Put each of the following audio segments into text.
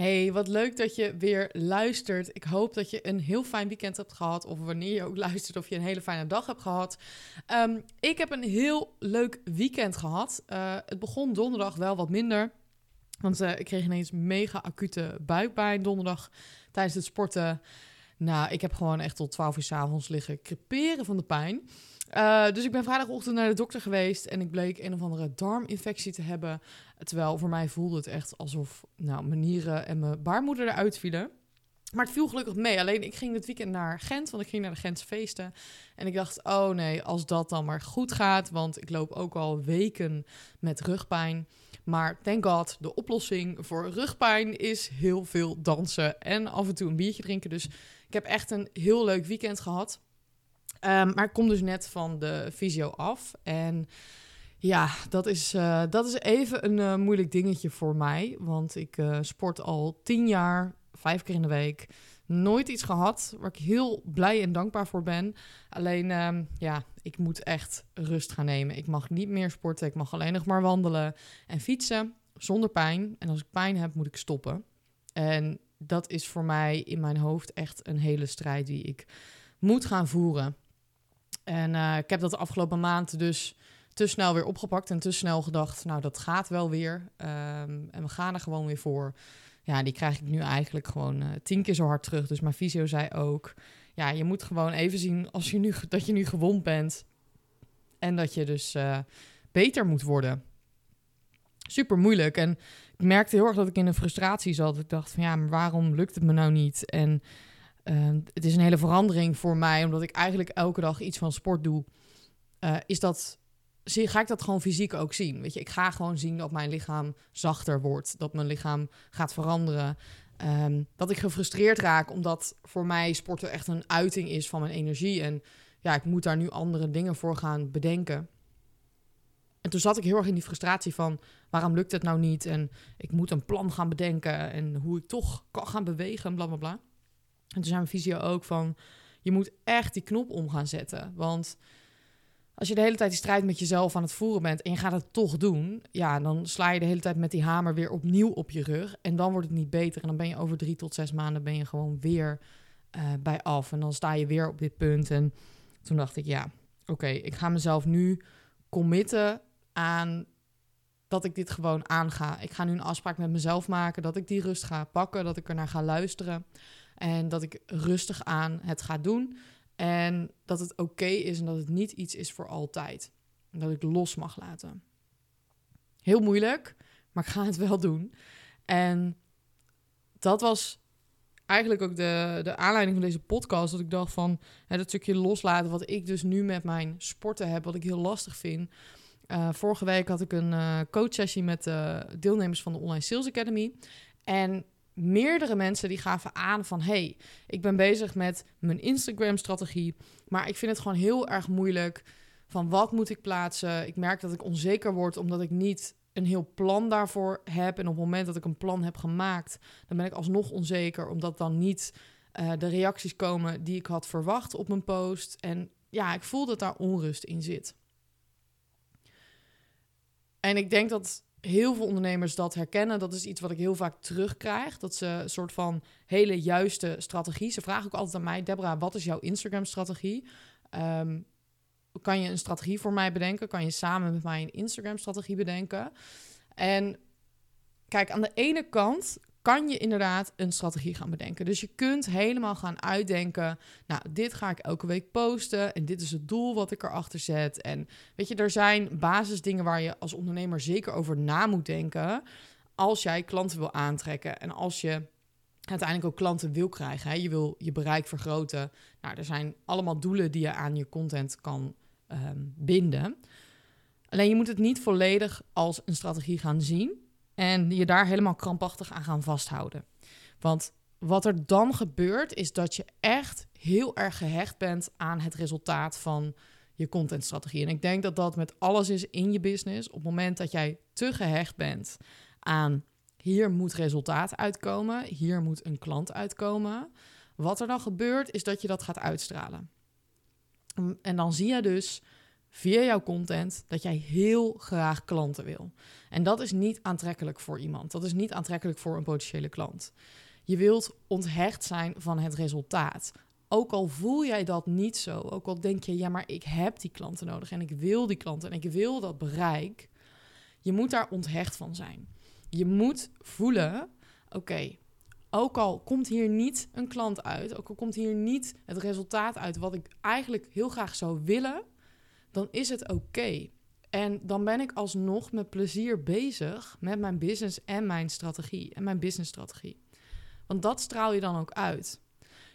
Hey, wat leuk dat je weer luistert. Ik hoop dat je een heel fijn weekend hebt gehad. Of wanneer je ook luistert, of je een hele fijne dag hebt gehad. Ehm, ik heb een heel leuk weekend gehad. Uh, het begon donderdag wel wat minder. Want uh, ik kreeg ineens mega acute buikpijn donderdag tijdens het sporten. Nou, ik heb gewoon echt tot 12 uur s avonds liggen creperen van de pijn. Uh, dus ik ben vrijdagochtend naar de dokter geweest en ik bleek een of andere darminfectie te hebben. Terwijl voor mij voelde het echt alsof nou, mijn nieren en mijn baarmoeder eruit vielen. Maar het viel gelukkig mee. Alleen ik ging dit weekend naar Gent, want ik ging naar de Gentse feesten. En ik dacht, oh nee, als dat dan maar goed gaat. Want ik loop ook al weken met rugpijn. Maar thank god, de oplossing voor rugpijn is heel veel dansen en af en toe een biertje drinken. Dus ik heb echt een heel leuk weekend gehad. Um, maar ik kom dus net van de fysio af. En ja, dat is, uh, dat is even een uh, moeilijk dingetje voor mij. Want ik uh, sport al tien jaar, vijf keer in de week. Nooit iets gehad waar ik heel blij en dankbaar voor ben. Alleen, um, ja, ik moet echt rust gaan nemen. Ik mag niet meer sporten. Ik mag alleen nog maar wandelen en fietsen zonder pijn. En als ik pijn heb, moet ik stoppen. En dat is voor mij in mijn hoofd echt een hele strijd die ik moet gaan voeren. En ik heb dat de afgelopen maand dus te snel weer opgepakt en te snel gedacht, nou dat gaat wel weer. Um, en we gaan er gewoon weer voor. Ja, die krijg ik nu eigenlijk gewoon uh, tien keer zo hard terug. Dus mijn fysio zei ook, ja, je moet gewoon even zien als je nu, dat je nu gewond bent. En dat je dus uh, beter moet worden. Super moeilijk. En ik merkte heel erg dat ik in een frustratie zat. Ik dacht van ja, maar waarom lukt het me nou niet? En uh, het is een hele verandering voor mij, omdat ik eigenlijk elke dag iets van sport doe. Uh, is dat, zie, ga ik dat gewoon fysiek ook zien? Weet je, ik ga gewoon zien dat mijn lichaam zachter wordt, dat mijn lichaam gaat veranderen. Um, dat ik gefrustreerd raak, omdat voor mij sporten echt een uiting is van mijn energie. En ja, ik moet daar nu andere dingen voor gaan bedenken. En toen zat ik heel erg in die frustratie van waarom lukt het nou niet? En ik moet een plan gaan bedenken en hoe ik toch kan gaan bewegen en bla bla bla. En toen zei mijn visio ook van, je moet echt die knop om gaan zetten. Want als je de hele tijd die strijd met jezelf aan het voeren bent en je gaat het toch doen, ja, dan sla je de hele tijd met die hamer weer opnieuw op je rug. En dan wordt het niet beter. En dan ben je over drie tot zes maanden ben je gewoon weer uh, bij af. En dan sta je weer op dit punt. En toen dacht ik, ja, oké, ik ga mezelf nu committen aan dat ik dit gewoon aanga. Ik ga nu een afspraak met mezelf maken dat ik die rust ga pakken, dat ik er naar ga luisteren. En dat ik rustig aan het ga doen. En dat het oké is en dat het niet iets is voor altijd. En dat ik los mag laten. Heel moeilijk, maar ik ga het wel doen. En dat was eigenlijk ook de, de aanleiding van deze podcast. Dat ik dacht van hè, dat stukje loslaten, wat ik dus nu met mijn sporten heb, wat ik heel lastig vind. Uh, vorige week had ik een uh, coachsessie met uh, deelnemers van de Online Sales Academy. En meerdere mensen die gaven aan van... hey, ik ben bezig met mijn Instagram-strategie... maar ik vind het gewoon heel erg moeilijk van wat moet ik plaatsen. Ik merk dat ik onzeker word omdat ik niet een heel plan daarvoor heb. En op het moment dat ik een plan heb gemaakt... dan ben ik alsnog onzeker omdat dan niet uh, de reacties komen... die ik had verwacht op mijn post. En ja, ik voel dat daar onrust in zit. En ik denk dat heel veel ondernemers dat herkennen. Dat is iets wat ik heel vaak terugkrijg. Dat ze een soort van hele juiste strategie. Ze vragen ook altijd aan mij, Debra, wat is jouw Instagram-strategie? Um, kan je een strategie voor mij bedenken? Kan je samen met mij een Instagram-strategie bedenken? En kijk, aan de ene kant kan je inderdaad een strategie gaan bedenken. Dus je kunt helemaal gaan uitdenken, nou, dit ga ik elke week posten en dit is het doel wat ik erachter zet. En weet je, er zijn basisdingen waar je als ondernemer zeker over na moet denken als jij klanten wil aantrekken en als je uiteindelijk ook klanten wil krijgen. Hè? Je wil je bereik vergroten. Nou, er zijn allemaal doelen die je aan je content kan um, binden. Alleen je moet het niet volledig als een strategie gaan zien. En je daar helemaal krampachtig aan gaan vasthouden. Want wat er dan gebeurt, is dat je echt heel erg gehecht bent aan het resultaat van je contentstrategie. En ik denk dat dat met alles is in je business. Op het moment dat jij te gehecht bent aan hier moet resultaat uitkomen, hier moet een klant uitkomen. Wat er dan gebeurt, is dat je dat gaat uitstralen. En dan zie je dus via jouw content dat jij heel graag klanten wil. En dat is niet aantrekkelijk voor iemand. Dat is niet aantrekkelijk voor een potentiële klant. Je wilt onthecht zijn van het resultaat. Ook al voel jij dat niet zo, ook al denk je, ja, maar ik heb die klanten nodig en ik wil die klanten en ik wil dat bereik. Je moet daar onthecht van zijn. Je moet voelen, oké, ook al komt hier niet een klant uit, ook al komt hier niet het resultaat uit wat ik eigenlijk heel graag zou willen, dan is het oké. En dan ben ik alsnog met plezier bezig met mijn business en mijn strategie en mijn businessstrategie. Want dat straal je dan ook uit.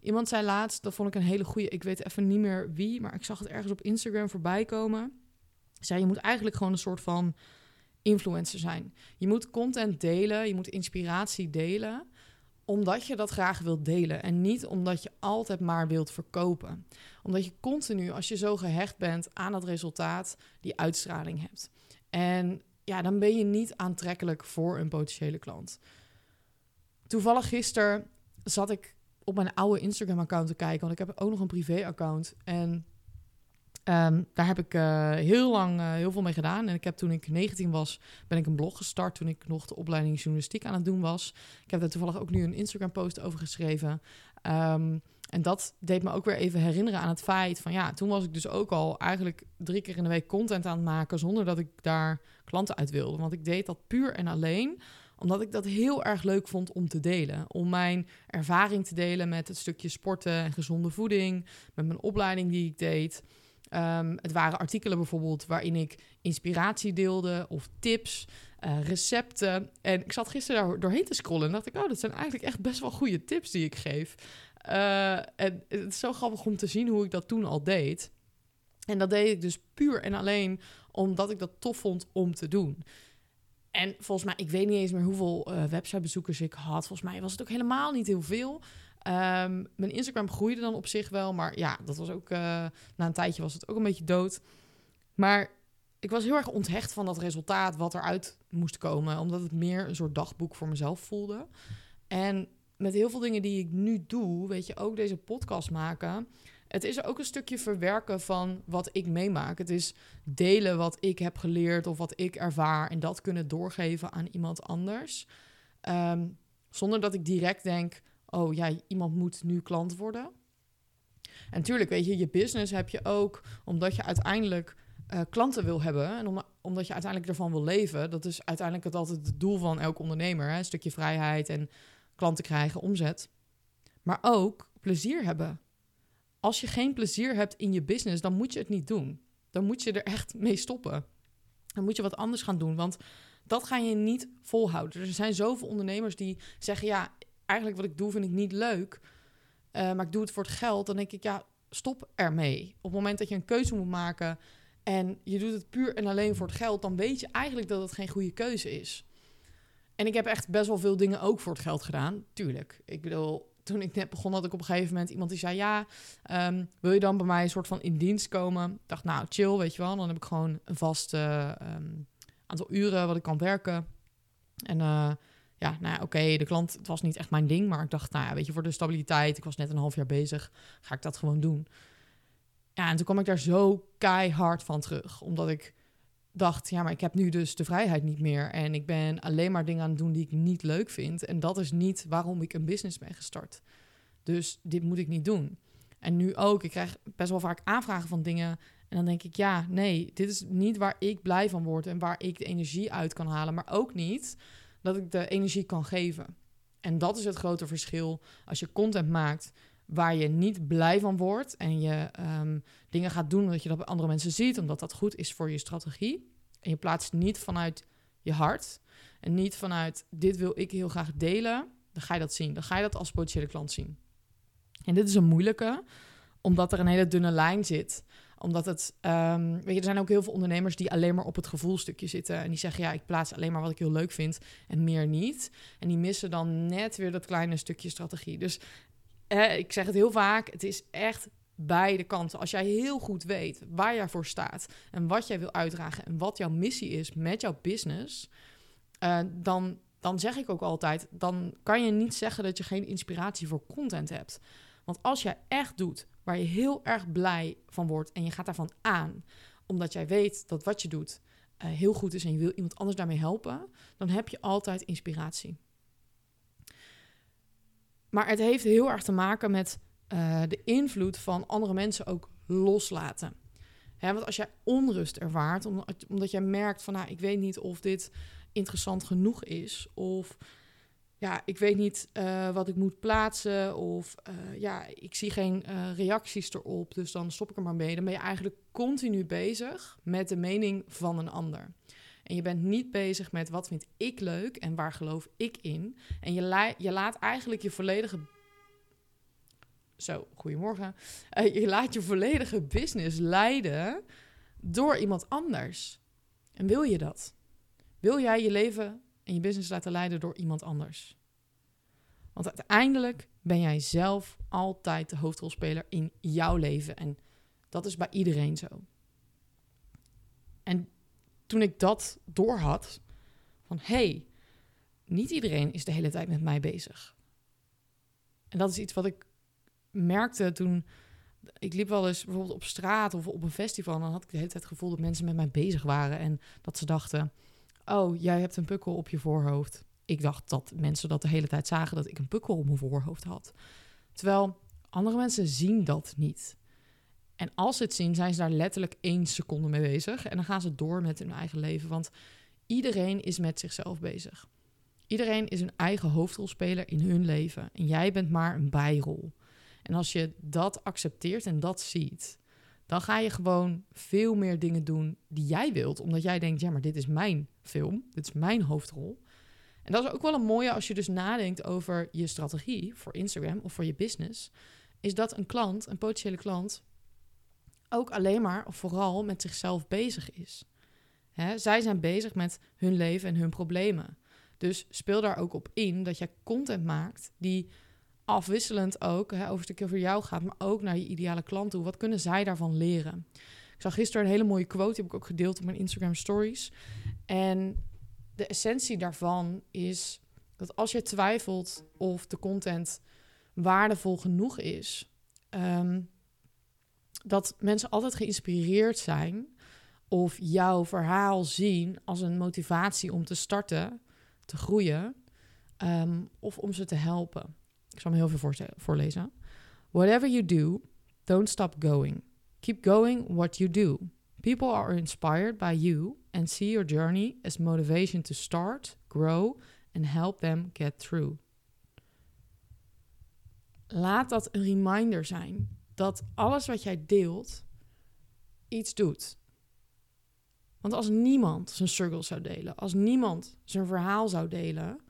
Iemand zei laatst, dat vond ik een hele goede, ik weet even niet meer wie, maar ik zag het ergens op Instagram voorbij komen. Zei je moet eigenlijk gewoon een soort van influencer zijn. Je moet content delen, je moet inspiratie delen, omdat je dat graag wilt delen en niet omdat je altijd maar wilt verkopen. Omdat je continu, als je zo gehecht bent aan het resultaat, die uitstraling hebt. En ja, dan ben je niet aantrekkelijk voor een potentiële klant. Toevallig gisteren zat ik op mijn oude Instagram-account te kijken, want ik heb ook nog een privé-account. En Ehm, daar heb ik uh, heel lang uh, heel veel mee gedaan. En ik heb toen ik 19 was, ben ik een blog gestart toen ik nog de opleiding journalistiek aan het doen was. Ik heb daar toevallig ook nu een Instagram post over geschreven. Um, en dat deed me ook weer even herinneren aan het feit van ja, toen was ik dus ook al eigenlijk drie keer in de week content aan het maken zonder dat ik daar klanten uit wilde. Want ik deed dat puur en alleen omdat ik dat heel erg leuk vond om te delen. Om mijn ervaring te delen met het stukje sporten en gezonde voeding, met mijn opleiding die ik deed. Um, het waren artikelen bijvoorbeeld waarin ik inspiratie deelde of tips, uh, recepten. En ik zat gisteren daar doorheen te scrollen en dacht ik, oh, dat zijn eigenlijk echt best wel goede tips die ik geef. Uh, en het is zo grappig om te zien hoe ik dat toen al deed. En dat deed ik dus puur en alleen omdat ik dat tof vond om te doen. En volgens mij, ik weet niet eens meer hoeveel uh, websitebezoekers ik had. Volgens mij was het ook helemaal niet heel veel. Um, mijn Instagram groeide dan op zich wel, maar ja, dat was ook uh, na een tijdje was het ook een beetje dood. Maar ik was heel erg onthecht van dat resultaat wat eruit moest komen, omdat het meer een soort dagboek voor mezelf voelde. En met heel veel dingen die ik nu doe, weet je, ook deze podcast maken. Het is ook een stukje verwerken van wat ik meemaak. Het is delen wat ik heb geleerd of wat ik ervaar en dat kunnen doorgeven aan iemand anders. Um, zonder dat ik direct denk, oh ja, iemand moet nu klant worden. En natuurlijk, weet je, je business heb je ook omdat je uiteindelijk uh, klanten wil hebben en om, omdat je uiteindelijk ervan wil leven. Dat is uiteindelijk het altijd het doel van elke ondernemer: hè? een stukje vrijheid en klanten krijgen, omzet. Maar ook plezier hebben. Als je geen plezier hebt in je business, dan moet je het niet doen. Dan moet je er echt mee stoppen. Dan moet je wat anders gaan doen, want dat ga je niet volhouden. Er zijn zoveel ondernemers die zeggen: ja, eigenlijk wat ik doe vind ik niet leuk, uh, maar ik doe het voor het geld, dan denk ik, ja, stop ermee. Op het moment dat je een keuze moet maken en je doet het puur en alleen voor het geld, dan weet je eigenlijk dat het geen goede keuze is. En ik heb echt best wel veel dingen ook voor het geld gedaan, tuurlijk. Ik bedoel, toen ik net begon had ik op een gegeven moment iemand die zei, ja, um, wil je dan bij mij een soort van in dienst komen? Ik dacht, nou, chill, weet je wel. Dan heb ik gewoon een vast uh, um, aantal uren wat ik kan werken. En uh, ja, nou oké, de klant, het was niet echt mijn ding, maar ik dacht, nou ja, weet je, voor de stabiliteit, ik was net een half jaar bezig, ga ik dat gewoon doen. Ja, en toen kwam ik daar zo keihard van terug, omdat ik dacht, ja, maar ik heb nu dus de vrijheid niet meer en ik ben alleen maar dingen aan het doen die ik niet leuk vind. En dat is niet waarom ik een business ben gestart. Dus dit moet ik niet doen. En nu ook, ik krijg best wel vaak aanvragen van dingen. En dan denk ik, ja, nee, dit is niet waar ik blij van word en waar ik de energie uit kan halen. Maar ook niet dat ik de energie kan geven. En dat is het grote verschil als je content maakt waar je niet blij van wordt en je um, dingen gaat doen omdat je dat bij andere mensen ziet, omdat dat goed is voor je strategie. En je plaatst niet vanuit je hart en niet vanuit dit wil ik heel graag delen, dan ga je dat zien. Dan ga je dat als potentiële klant zien. En dit is een moeilijke, omdat er een hele dunne lijn zit omdat het, um, weet je, er zijn ook heel veel ondernemers die alleen maar op het gevoelstukje zitten. En die zeggen, ja, ik plaats alleen maar wat ik heel leuk vind en meer niet. En die missen dan net weer dat kleine stukje strategie. Dus eh, ik zeg het heel vaak, het is echt beide kanten. Als jij heel goed weet waar jij voor staat en wat jij wil uitdragen en wat jouw missie is met jouw business, uh, dan, dan zeg ik ook altijd, dan kan je niet zeggen dat je geen inspiratie voor content hebt. Want als jij echt doet waar je heel erg blij van wordt en je gaat daarvan aan, omdat jij weet dat wat je doet uh, heel goed is en je wil iemand anders daarmee helpen, dan heb je altijd inspiratie. Maar het heeft heel erg te maken met uh, de invloed van andere mensen ook loslaten. Hè, want als jij onrust ervaart, omdat, omdat jij merkt van, nou, ik weet niet of dit interessant genoeg is, of ja, ik weet niet uh, wat ik moet plaatsen, of uh, ja, ik zie geen uh, reacties erop, dus dan stop ik er maar mee. Dan ben je eigenlijk continu bezig met de mening van een ander. En je bent niet bezig met wat vind ik leuk en waar geloof ik in. En je, je laat eigenlijk je volledige zo, goedemorgen. Je laat je volledige business leiden door iemand anders. En wil je dat? Wil jij je leven en je business laten leiden door iemand anders? Want uiteindelijk ben jij zelf altijd de hoofdrolspeler in jouw leven. En dat is bij iedereen zo. En toen ik dat doorhad, van hé, hey, niet iedereen is de hele tijd met mij bezig. En dat is iets wat ik merkte toen. Ik liep wel eens bijvoorbeeld op straat of op een festival. Dan had ik de hele tijd het gevoel dat mensen met mij bezig waren. En dat ze dachten: Oh, jij hebt een pukkel op je voorhoofd. Ik dacht dat mensen dat de hele tijd zagen dat ik een pukkel op mijn voorhoofd had. Terwijl andere mensen zien dat niet. En als ze het zien, zijn ze daar letterlijk één seconde mee bezig. En dan gaan ze door met hun eigen leven. Want iedereen is met zichzelf bezig. Iedereen is een eigen hoofdrolspeler in hun leven. En jij bent maar een bijrol. En als je dat accepteert en dat ziet, dan ga je gewoon veel meer dingen doen die jij wilt. Omdat jij denkt, ja, maar dit is mijn film, dit is mijn hoofdrol. En dat is ook wel een mooie als je dus nadenkt over je strategie voor Instagram of voor je business. Is dat een klant, een potentiële klant, ook alleen maar of vooral met zichzelf bezig is. Hè? Zij zijn bezig met hun leven en hun problemen. Dus speel daar ook op in dat jij content maakt die afwisselend ook hè, over een stukje over jou gaat, maar ook naar je ideale klant toe. Wat kunnen zij daarvan leren? Ik zag gisteren een hele mooie quote, die heb ik ook gedeeld op mijn Instagram stories. En de essentie daarvan is dat als je twijfelt of de content waardevol genoeg is, um, dat mensen altijd geïnspireerd zijn of jouw verhaal zien als een motivatie om te starten, te groeien um, of om ze te helpen. Ik zal me heel veel voorlezen. Whatever you do, don't stop going. Keep going what you do. People are inspired by you and see your journey as motivation to start, grow and help them get through. Laat dat een reminder zijn dat alles wat jij deelt iets doet. Want als niemand zijn struggles zou delen, als niemand zijn verhaal zou delen,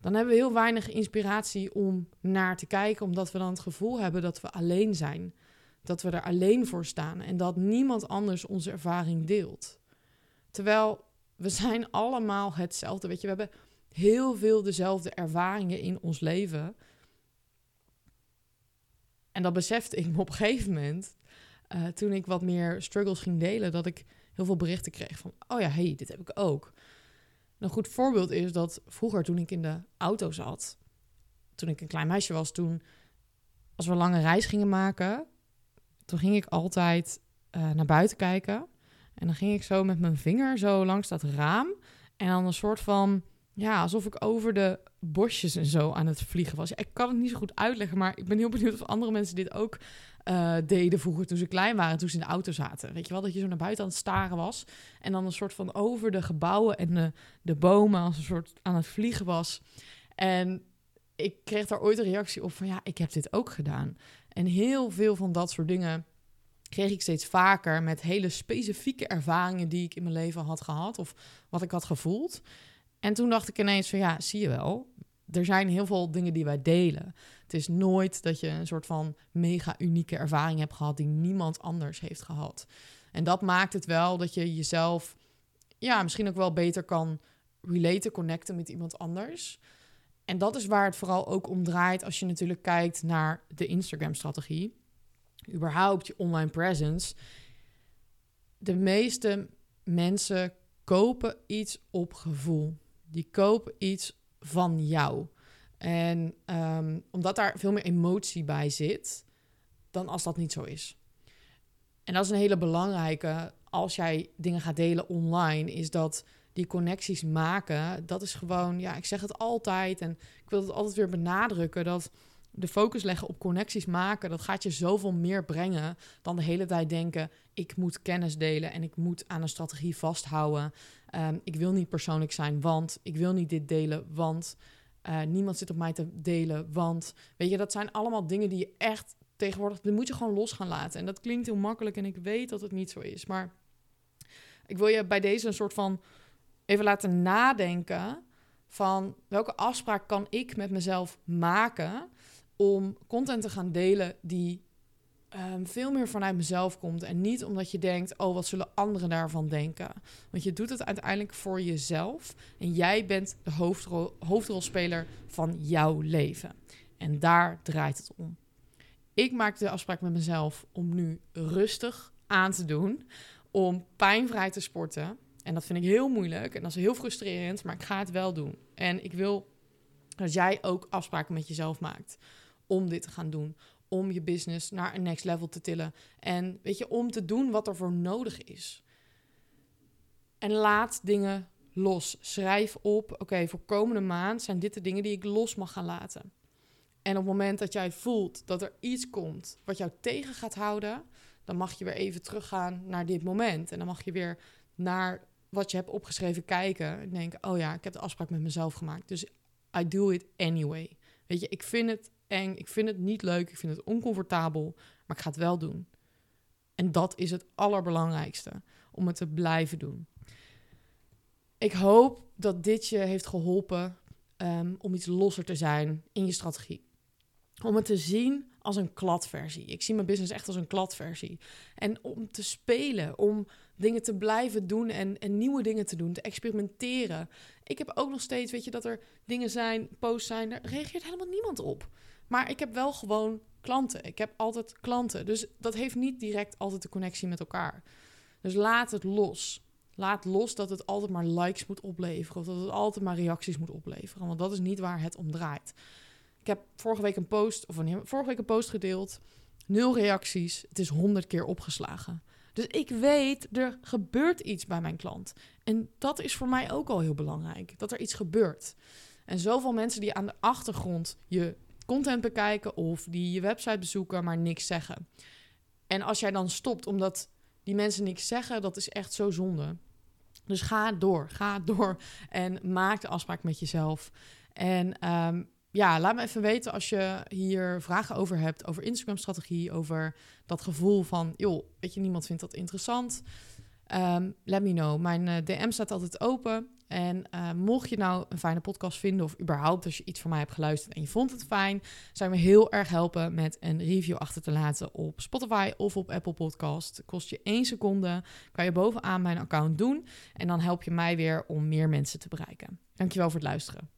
dan hebben we heel weinig inspiratie om naar te kijken, omdat we dan het gevoel hebben dat we alleen zijn. Dat we er alleen voor staan en dat niemand anders onze ervaring deelt. Terwijl we zijn allemaal hetzelfde. Weet je, we hebben heel veel dezelfde ervaringen in ons leven. En dat besefte ik me op een gegeven moment, uh, toen ik wat meer struggles ging delen, dat ik heel veel berichten kreeg van, oh ja, hey, dit heb ik ook. Een goed voorbeeld is dat vroeger toen ik in de auto zat, toen ik een klein meisje was, toen als we lange reis gingen maken, toen ging ik altijd uh, naar buiten kijken. En dan ging ik zo met mijn vinger zo langs dat raam. En dan een soort van, ja, alsof ik over de bosjes en zo aan het vliegen was. ik kan het niet zo goed uitleggen, maar ik ben heel benieuwd of andere mensen dit ook uh, deden vroeger toen ze klein waren, toen ze in de auto zaten. Weet je wel, dat je zo naar buiten aan het staren was. En dan een soort van over de gebouwen en de, de bomen als een soort aan het vliegen was. En ik kreeg daar ooit een reactie op van ja, ik heb dit ook gedaan. En heel veel van dat soort dingen kreeg ik steeds vaker met hele specifieke ervaringen die ik in mijn leven had gehad of wat ik had gevoeld. En toen dacht ik ineens van ja, zie je wel, er zijn heel veel dingen die wij delen. Het is nooit dat je een soort van mega unieke ervaring hebt gehad die niemand anders heeft gehad. En dat maakt het wel dat je jezelf ja, misschien ook wel beter kan relaten, connecten met iemand anders. En dat is waar het vooral ook om draait als je natuurlijk kijkt naar de Instagram-strategie. Überhaupt je online presence. De meeste mensen kopen iets op gevoel. Die kopen iets van jou. En um, omdat daar veel meer emotie bij zit dan als dat niet zo is. En dat is een hele belangrijke als jij dingen gaat delen online, is dat die connecties maken, dat is gewoon, ja, ik zeg het altijd en ik wil het altijd weer benadrukken dat de focus leggen op connecties maken, dat gaat je zoveel meer brengen dan de hele tijd denken: ik moet kennis delen en ik moet aan een strategie vasthouden. Um, ik wil niet persoonlijk zijn, want ik wil niet dit delen, want uh, niemand zit op mij te delen, want weet je, dat zijn allemaal dingen die je echt tegenwoordig, die moet je gewoon los gaan laten. En dat klinkt heel makkelijk en ik weet dat het niet zo is, maar ik wil je bij deze een soort van even laten nadenken van welke afspraak kan ik met mezelf maken om content te gaan delen die um, veel meer vanuit mezelf komt. En niet omdat je denkt, oh, wat zullen anderen daarvan denken? Want je doet het uiteindelijk voor jezelf. En jij bent de hoofdrol, hoofdrolspeler van jouw leven. En daar draait het om. Ik maak de afspraak met mezelf om nu rustig aan te doen. Om pijnvrij te sporten. En dat vind ik heel moeilijk en dat is heel frustrerend, maar ik ga het wel doen. En ik wil dat jij ook afspraken met jezelf maakt om dit te gaan doen. Om je business naar een next level te tillen. En weet je, om te doen wat er voor nodig is. En laat dingen los. Schrijf op, oké, voor komende maand zijn dit de dingen die ik los mag gaan laten. En op het moment dat jij voelt dat er iets komt wat jou tegen gaat houden, dan mag je weer even teruggaan naar dit moment. En dan mag je weer naar wat je hebt opgeschreven kijken. En denken, oh ja, ik heb de afspraak met mezelf gemaakt. Dus I do it anyway. Weet je, ik vind het eng, ik vind het niet leuk, ik vind het oncomfortabel, maar ik ga het wel doen. En dat is het allerbelangrijkste, om het te blijven doen. Ik hoop dat dit je heeft geholpen um, om iets losser te zijn in je strategie. Om het te zien als een kladversie. Ik zie mijn business echt als een kladversie. En om te spelen, om dingen te blijven doen en, en nieuwe dingen te doen, te experimenteren. Ik heb ook nog steeds, weet je, dat er dingen zijn, posts zijn, daar reageert helemaal niemand op. Maar ik heb wel gewoon klanten. Ik heb altijd klanten. Dus dat heeft niet direct altijd de connectie met elkaar. Dus laat het los. Laat los dat het altijd maar likes moet opleveren. Of dat het altijd maar reacties moet opleveren. Want dat is niet waar het om draait. Ik heb vorige week een post, of vorige week een post gedeeld. Nul reacties. Het is honderd keer opgeslagen. Dus ik weet, er gebeurt iets bij mijn klant. En dat is voor mij ook al heel belangrijk. Dat er iets gebeurt. En zoveel mensen die aan de achtergrond je content bekijken of die je website bezoeken, maar niks zeggen. En als jij dan stopt omdat die mensen niks zeggen, dat is echt zo zonde. Dus ga door, ga door en maak de afspraak met jezelf. En um, ja, laat me even weten als je hier vragen over hebt, over Instagram-strategie, over dat gevoel van, joh, weet je, niemand vindt dat interessant. Um, let me know. Mijn eh, DM staat altijd open. En uh, mocht je nou een fijne podcast vinden, of überhaupt als je iets van mij hebt geluisterd en je vond het fijn, zou je me heel erg helpen met een review achter te laten op Spotify of op Apple Podcast. Kost je één seconde, kan je bovenaan mijn account doen. En dan help je mij weer om meer mensen te bereiken. Dankjewel voor het luisteren.